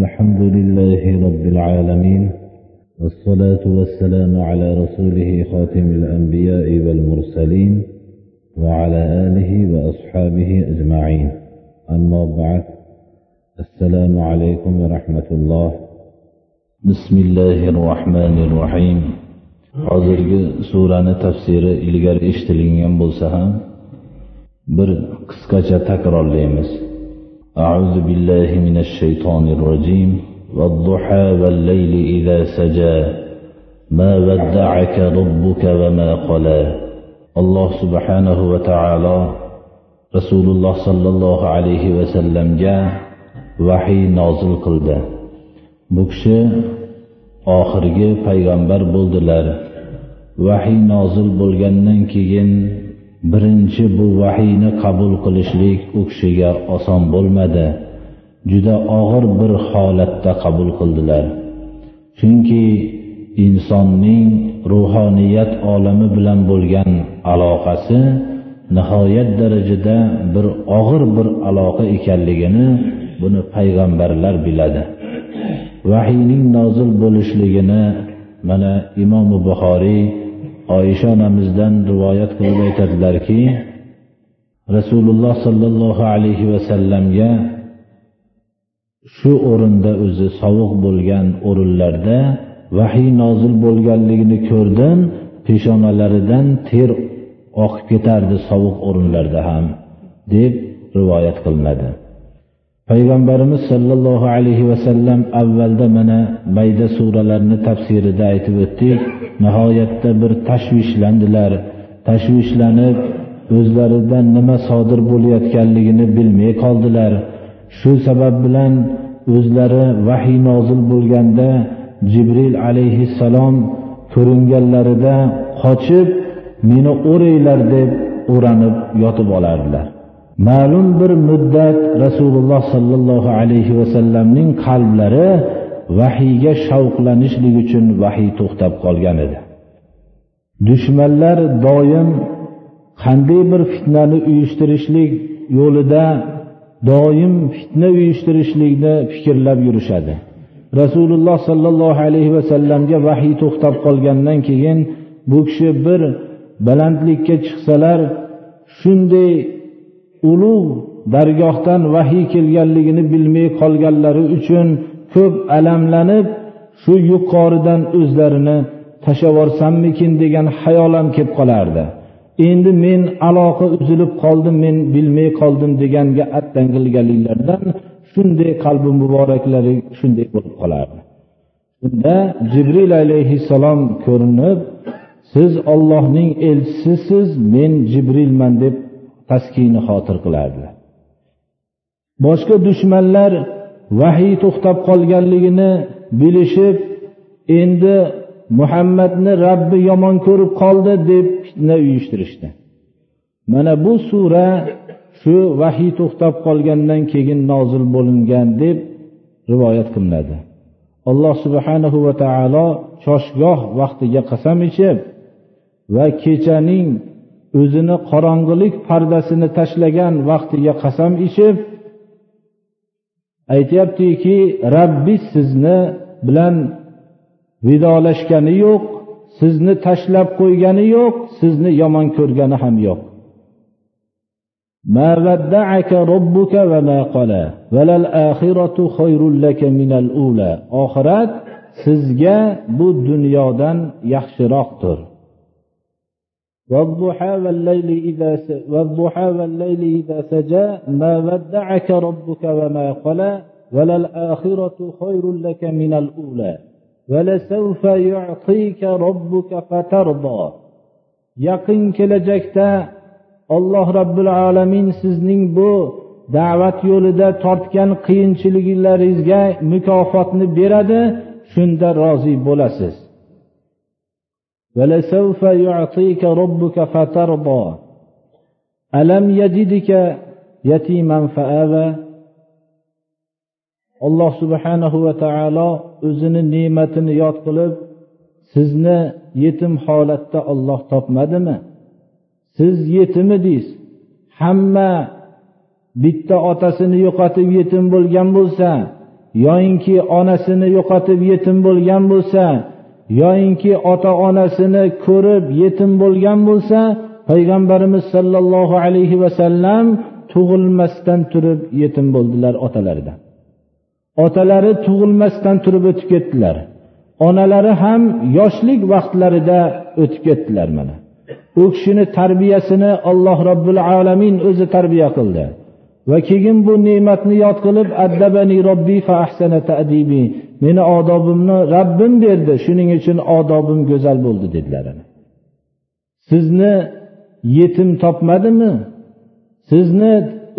الحمد لله رب العالمين والصلاة والسلام على رسوله خاتم الأنبياء والمرسلين وعلى آله وأصحابه أجمعين. أما بعد السلام عليكم ورحمة الله. بسم الله الرحمن الرحيم. hozirgi surani tafsiri ilgari eshitilgan bo'lsa ham bir qisqacha takrorlaymiz أعوذ بالله من الشيطان الرجيم والضحى والليل إذا سجى ما ودعك ربك وما قلى الله سبحانه وتعالى رسول الله صلى الله عليه وسلم جاء وحي نازل قلده bu kishi oxirgi payg'ambar bo'ldilar vahiy nozil bo'lgandan keyin birinchi bu vahiyni qabul qilishlik u kishiga oson bo'lmadi. Juda og'ir bir holatda qabul qildilar. Chunki insonning ruhoniyat olami bilan bo'lgan aloqasi nihoyat darajada bir og'ir bir aloqa ekanligini buni payg'ambarlar biladi. Vahiyning nozil bo'lishligini mana imomi buxoriy oysha onamizdan rivoyat qilib aytadilarki rasululloh sollallohu alayhi vasallamga shu o'rinda o'zi sovuq bo'lgan o'rinlarda vahiy nozil bo'lganligini ko'rdim peshonalaridan ter oqib ketardi sovuq o'rinlarda ham deb rivoyat qilinadi. Payg'ambarimiz sollallohu alayhi vasallam avvalda mana mayda suralarni tafsirida aytib o'tdik. Nihoyatda bir tashvishlandilar. Tashvishlanib o'zlaridan nima sodir bo'layotganligini bilmay qoldilar. Shu sabab bilan o'zlari vahiy nozil bo'lganda jibril alayhissalom ko'ringanlarida qochib meni o'ranglar deb o'ranib yotib olardilar. Ma'lum bir muddat rasululloh sollallohu alayhi vasallamning qalblari vahiyga shavqlanishlik uchun vahiy to'xtab qolgan edi. Dushmanlar doim qanday bir fitnani uyushtirishlik yo'lida doim fitna uyushtirishlikni fikrlab yurishadi. Rasululloh sollallohu alayhi vasallamga vahiy to'xtab qolgandan keyin bu kishi bir balandlikka chiqsalar shunday ulug' dargohdan vahiy kelganligini bilmay qolganlari uchun ko'p alamlanib shu yuqoridan o'zlarini tashlavorsammikin degan xayol ham kelib qolardi. Endi men aloqa uzilib qoldim men bilmay qoldim deganga attangilganliklaridan shunday qalbi muboraklari shunday bo'lib qolardi. Shunda jibril alayhissalom ko'rinib siz ollohning elchisisiz men jibrilman deb taskini xotir qilardilar boshqa dushmanlar vahiy to'xtab qolganligini bilishib endi muhammadni rabbi yomon ko'rib qoldi deb fitna uyushtirishdi. Mana bu sura shu vahiy to'xtab qolgandan keyin nozil bo'lingan deb rivoyat qilinadi. Alloh subhanahu va taolo choshgoh vaqtiga qasam ichib va kechaning o'zini qorong'ilik pardasini tashlagan vaqtiga qasam ichib aytyaptiki rabbi sizni bilan vidolashgani yo'q sizni tashlab qo'ygani yo'q sizni yomon ko'rgani ham yo'q ما ودعك ربك وما قلى وللآخرة خير لك من الأولى oxirat sizga bu dunyodan yaxshiroqdir والضحى والليل إذا س... والضحى والليل إذا سجى ما ودعك ربك وما قلى وللآخرة خير لك من الأولى ولسوف يعطيك ربك فترضى yaqin kelajakda alloh robbil alamin sizning bu da'vat yo'lida tortgan qiyinchiliklaringizga mukofotni beradi shunda rozi bo'lasiz ولسوف يعطيك ربك فترضى ألم يجدك يتيما فآوى alloh subhanahu va taolo o'zini ne'matini yod qilib sizni yetim holatda olloh topmadimi siz yetim edingiz hamma bitta otasini yo'qotib yetim bo'lgan bo'lsa yoyinki onasini yo'qotib yetim bo'lgan bo'lsa yoyinki ota onasini ko'rib yetim bo'lgan bo'lsa payg'ambarimiz sollallohu alayhi vasallam tug'ilmasdan turib yetim bo'ldilar otalaridan. Otalari tug'ilmasdan turib o'tib ketdilar. Onalari ham yoshlik vaqtlarida o'tib ketdilar mana. U kishini tarbiyasini alloh robbil alamin o'zi tarbiya qildi. Va keyin bu ne'matni yod qilib addabani robbi fa ahsana ta'dibi meni odobimni rabbim berdi shuning uchun odobim go'zal bo'ldi dedilar sizni yetim topmadimi? Sizni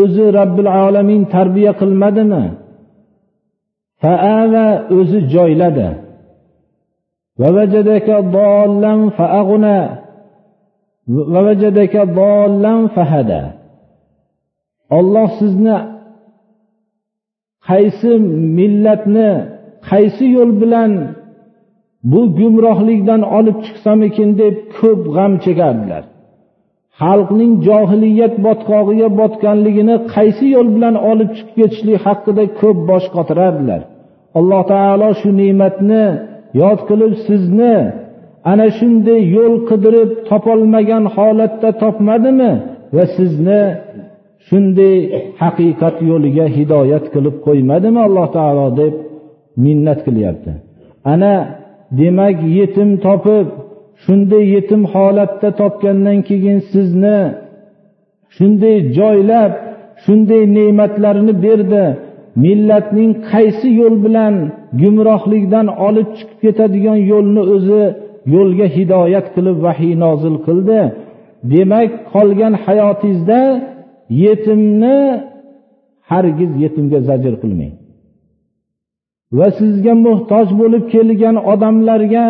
o'zi robbil alamin tarbiya qilmadimi? Faava o'zi joyladi. Va fahada olloh sizni qaysi millatni qaysi yo'l bilan bu gumrohlikdan olib chiqsamikin deb ko'p g'am chekardilar. Xalqning johiliyat botqog'iga botganligini qaysi yo'l bilan olib chiqib ketishlik haqida ko'p bosh qotirardilar. Alloh taolo shu ne'matni yod qilib sizni ana shunday yo'l qidirib topolmagan holatda topmadimi va sizni shunday haqiqat yo'liga hidoyat qilib qo'ymadimi alloh taolo deb minnat qilyapti. Ana demak yetim topib shunday yetim holatda topgandan keyin sizni shunday joylab shunday ne'matlarni berdi millatning qaysi yo'l bilan gumrohlikdan olib chiqib ketadigan yo'lni o'zi yo'lga hidoyat qilib vahiy nozil qildi. Demak qolgan hayotingizda yetimni hargiz yetimga zajr qilmang. Va sizga muhtoj bo'lib kelgan odamlarga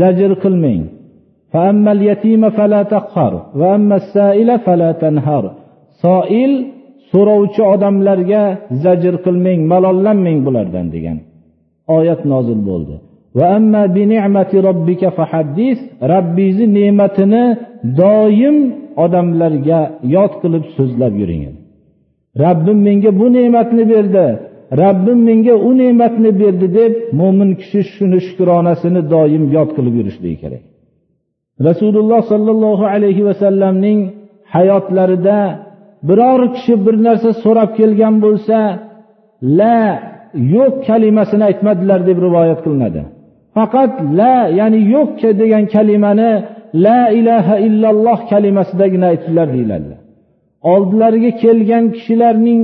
zajr qilmang. Soil so'rovchi odamlarga zajr qilmang malollanmang bulardan degan oyat nozil bo'ldi. Robbingizni ne'matini doim odamlarga yod qilib so'zlab yuring rabbim menga bu ne'matni berdi rabbim menga u ne'matni berdi deb mo'min kishi shuni shukronasini doim yod qilib yurishligi kerak. Rasululloh sollallohu alayhi vasallamning hayotlarida biror kishi bir narsa so'rab kelgan bo'lsa la yo'q kalimasini aytmadilar deb rivoyat qilinadi. Faqat la ya'ni yo'q degan kalimani la ilaha illalloh kalimasidagina aytdilar deyiladi. Oldilariga kelgan kishilarning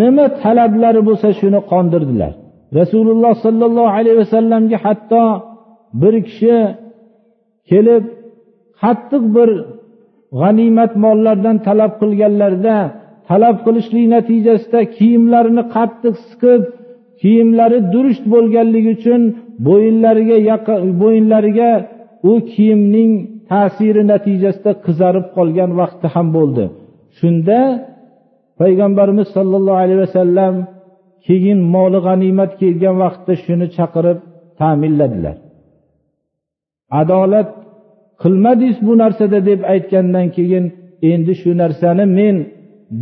nima talablari bo'lsa shuni qondirdilar. Rasululloh sollallohu alayhi vasallamga hatto bir kishi kelib qattiq bir g'animat mollardan talab qilganlarida talab qilishlik natijasida kiyimlarini qattiq siqib kiyimlari durust bo'lganligi uchun bo'yinlariga bo'yinlariga u kiyimning ta'siri natijasida qizarib qolgan vaqti ham bo'ldi. Shunda payg'ambarimiz sollallohu alayhi vasallam keyin moli g'animat kelgan vaqtda shuni chaqirib ta'minladilar. Adolat qilmadingiz bu narsada deb aytgandan keyin endi shu narsani men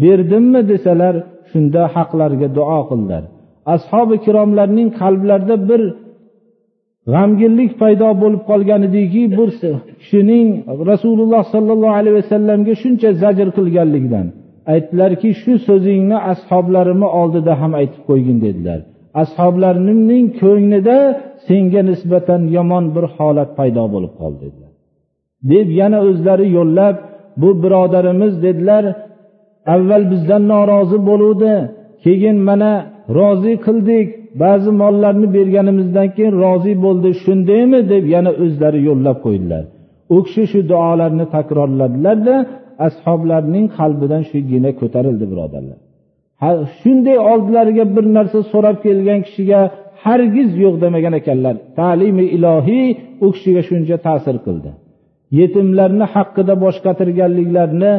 berdimmi desalar shunda haqlarga duo qildilar. Ashobi kiromlarning qalblarida bir g'amginlik paydo bo'lib qolgan ediki bir kishining rasululloh sollallohu alayhi vasallamga shuncha zajr qilganligidan aytdilarki shu so'zingni ashoblarimni oldida ham aytib qo'ygin dedilar. Ashoblarimning ko'nglida senga nisbatan yomon bir holat paydo bo'lib qoldi dedilar. Deb yana o'zlari yo'llab bu birodarimiz dedilar avval bizdan norozi bo'luvdi keyin mana rozi qildik. Ba'zi mollarni berganimizdan keyin rozi bo'ldi shundaymi deb yana o'zlari yo'llab qo'ydilar. U kishi shu duolarni takrorladilarda ashoblarning qalbidan shu gina ko'tarildi birodarlar. Shunday oldilariga bir narsa so'rab kelgan kishiga hargiz yo'q demagan ekanlar. Ta'limi ilohiy u kishiga shuncha ta'sir qildi. Yetimlarni haqida bosh qatirganliklarini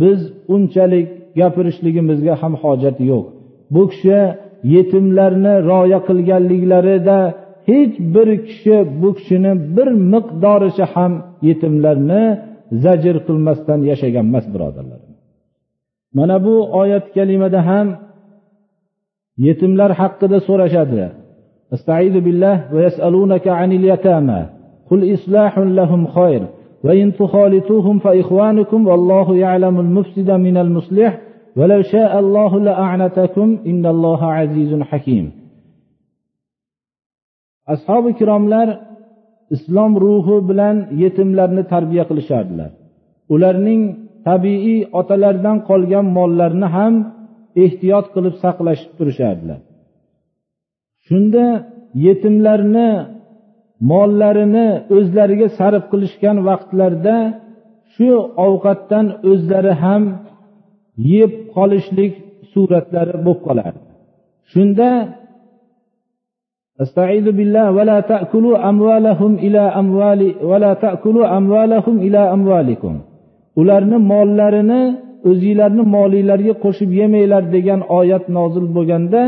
biz unchalik gapirishligimizga ham hojat yo'q. bu kishi yetimlarni rioya qilganliklarida hech bir kishi bu kishini bir miqdoricha ham yetimlarni zajr qilmasdan yashagan emas birodarlar mana bu oyat kalimada ham yetimlar haqida so'rashadi استعيذ بالله ويسألونك عن اليتامى قل إصلاح لهم خير وإن تخالطوهم فإخوانكم والله يعلم المفسد من المصلح ولو شاء الله لأعنتكم إن الله عزيز حكيم ashobi ikromlar islom ruhi bilan yetimlarni tarbiya qilishardilar ularning tabiiy otalaridan qolgan mollarini ham ehtiyot qilib saqlashib turishardilar shunda yetimlarni mollarini o'zlariga sarf qilishgan vaqtlarida shu ovqatdan o'zlari ham yeb qolishlik suratlari bo'lib qolardi shunda استعيذ بالله ولا تأكلوا أموالهم إلى أموال ولا تأكلوا أموالهم إلى أموالكم ularni mollarini o'zinglarni molinglarga qo'shib yemanglar degan oyat nozil bo'lganda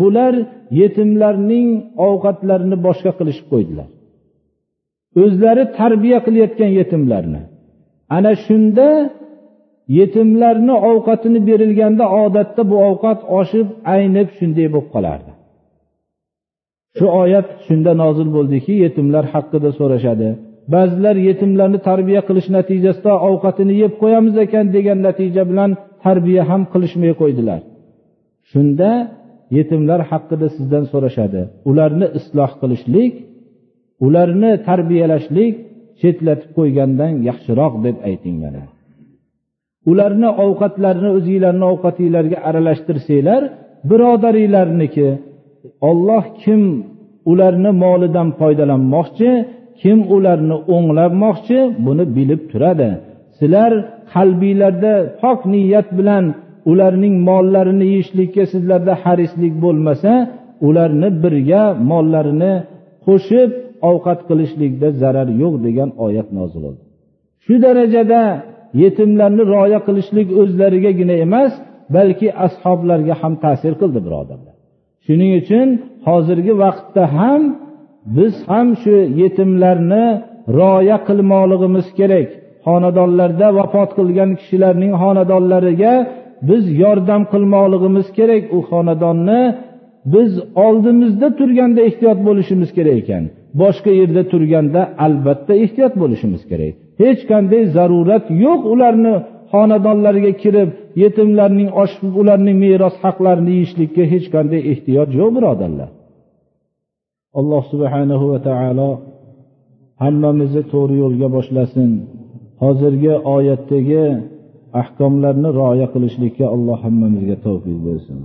bular yetimlarning ovqatlarini boshqa qilishib qo'ydilar o'zlari tarbiya qilayotgan yetimlarni ana shunda yetimlarni ovqatini berilganda odatda bu ovqat oshib aynib shunday bo'lib qolardi. Shu oyat shunda nozil bo'ldiki yetimlar haqida so'rashadi. Ba'zilar yetimlarni tarbiya qilish natijasida ovqatini yeb qo'yamiz ekan degan natija bilan tarbiya ham qilishmay qo'ydilar. Shunda yetimlar haqida sizdan so'rashadi. Ularni isloh qilishlik ularni tarbiyalashlik chetlatib qo'ygandan yaxshiroq deb ayting mana. Ularni ovqatlarini o'zinglarni ovqatinglarga aralashtirsanglar birodaringlarniki olloh kim ularni molidan foydalanmoqchi kim ularni o'nglamoqchi buni bilib turadi. Sizlar qalbinglarda pok niyat bilan ularning mollarini yeyishlikka sizlarda harislik bo'lmasa ularni birga mollarini qo'shib ovqat qilishlikda zarar yo'q degan oyat nozil bo'ldi shu darajada yetimlarni rioya qilishlik o'zlarigagina emas balki ashoblarga ham ta'sir qildi birodarlar. Shuning uchun hozirgi vaqtda ham biz ham shu yetimlarni rioya qilmoqligimiz kerak. Xonadonlarda vafot qilgan kishilarning xonadonlariga biz yordam qilmoqligimiz kerak. U xonadonni biz oldimizda turganda ehtiyot bo'lishimiz kerak ekan. Boshqa yerda turganda albatta ehtiyot bo'lishimiz kerak. Hech qanday zarurat yo'q ularni xonadonlariga kirib yetimlarning osh ularning meros haqlarini yeyishlikka hech qanday ehtiyoj yo'q birodarlar. Alloh subhanahu va taolo hammamizni to'g'ri yo'lga boshlasin. Hozirgi oyatdagi ahkomlarni rioya qilishlikka alloh hammamizga tavfiq bersin.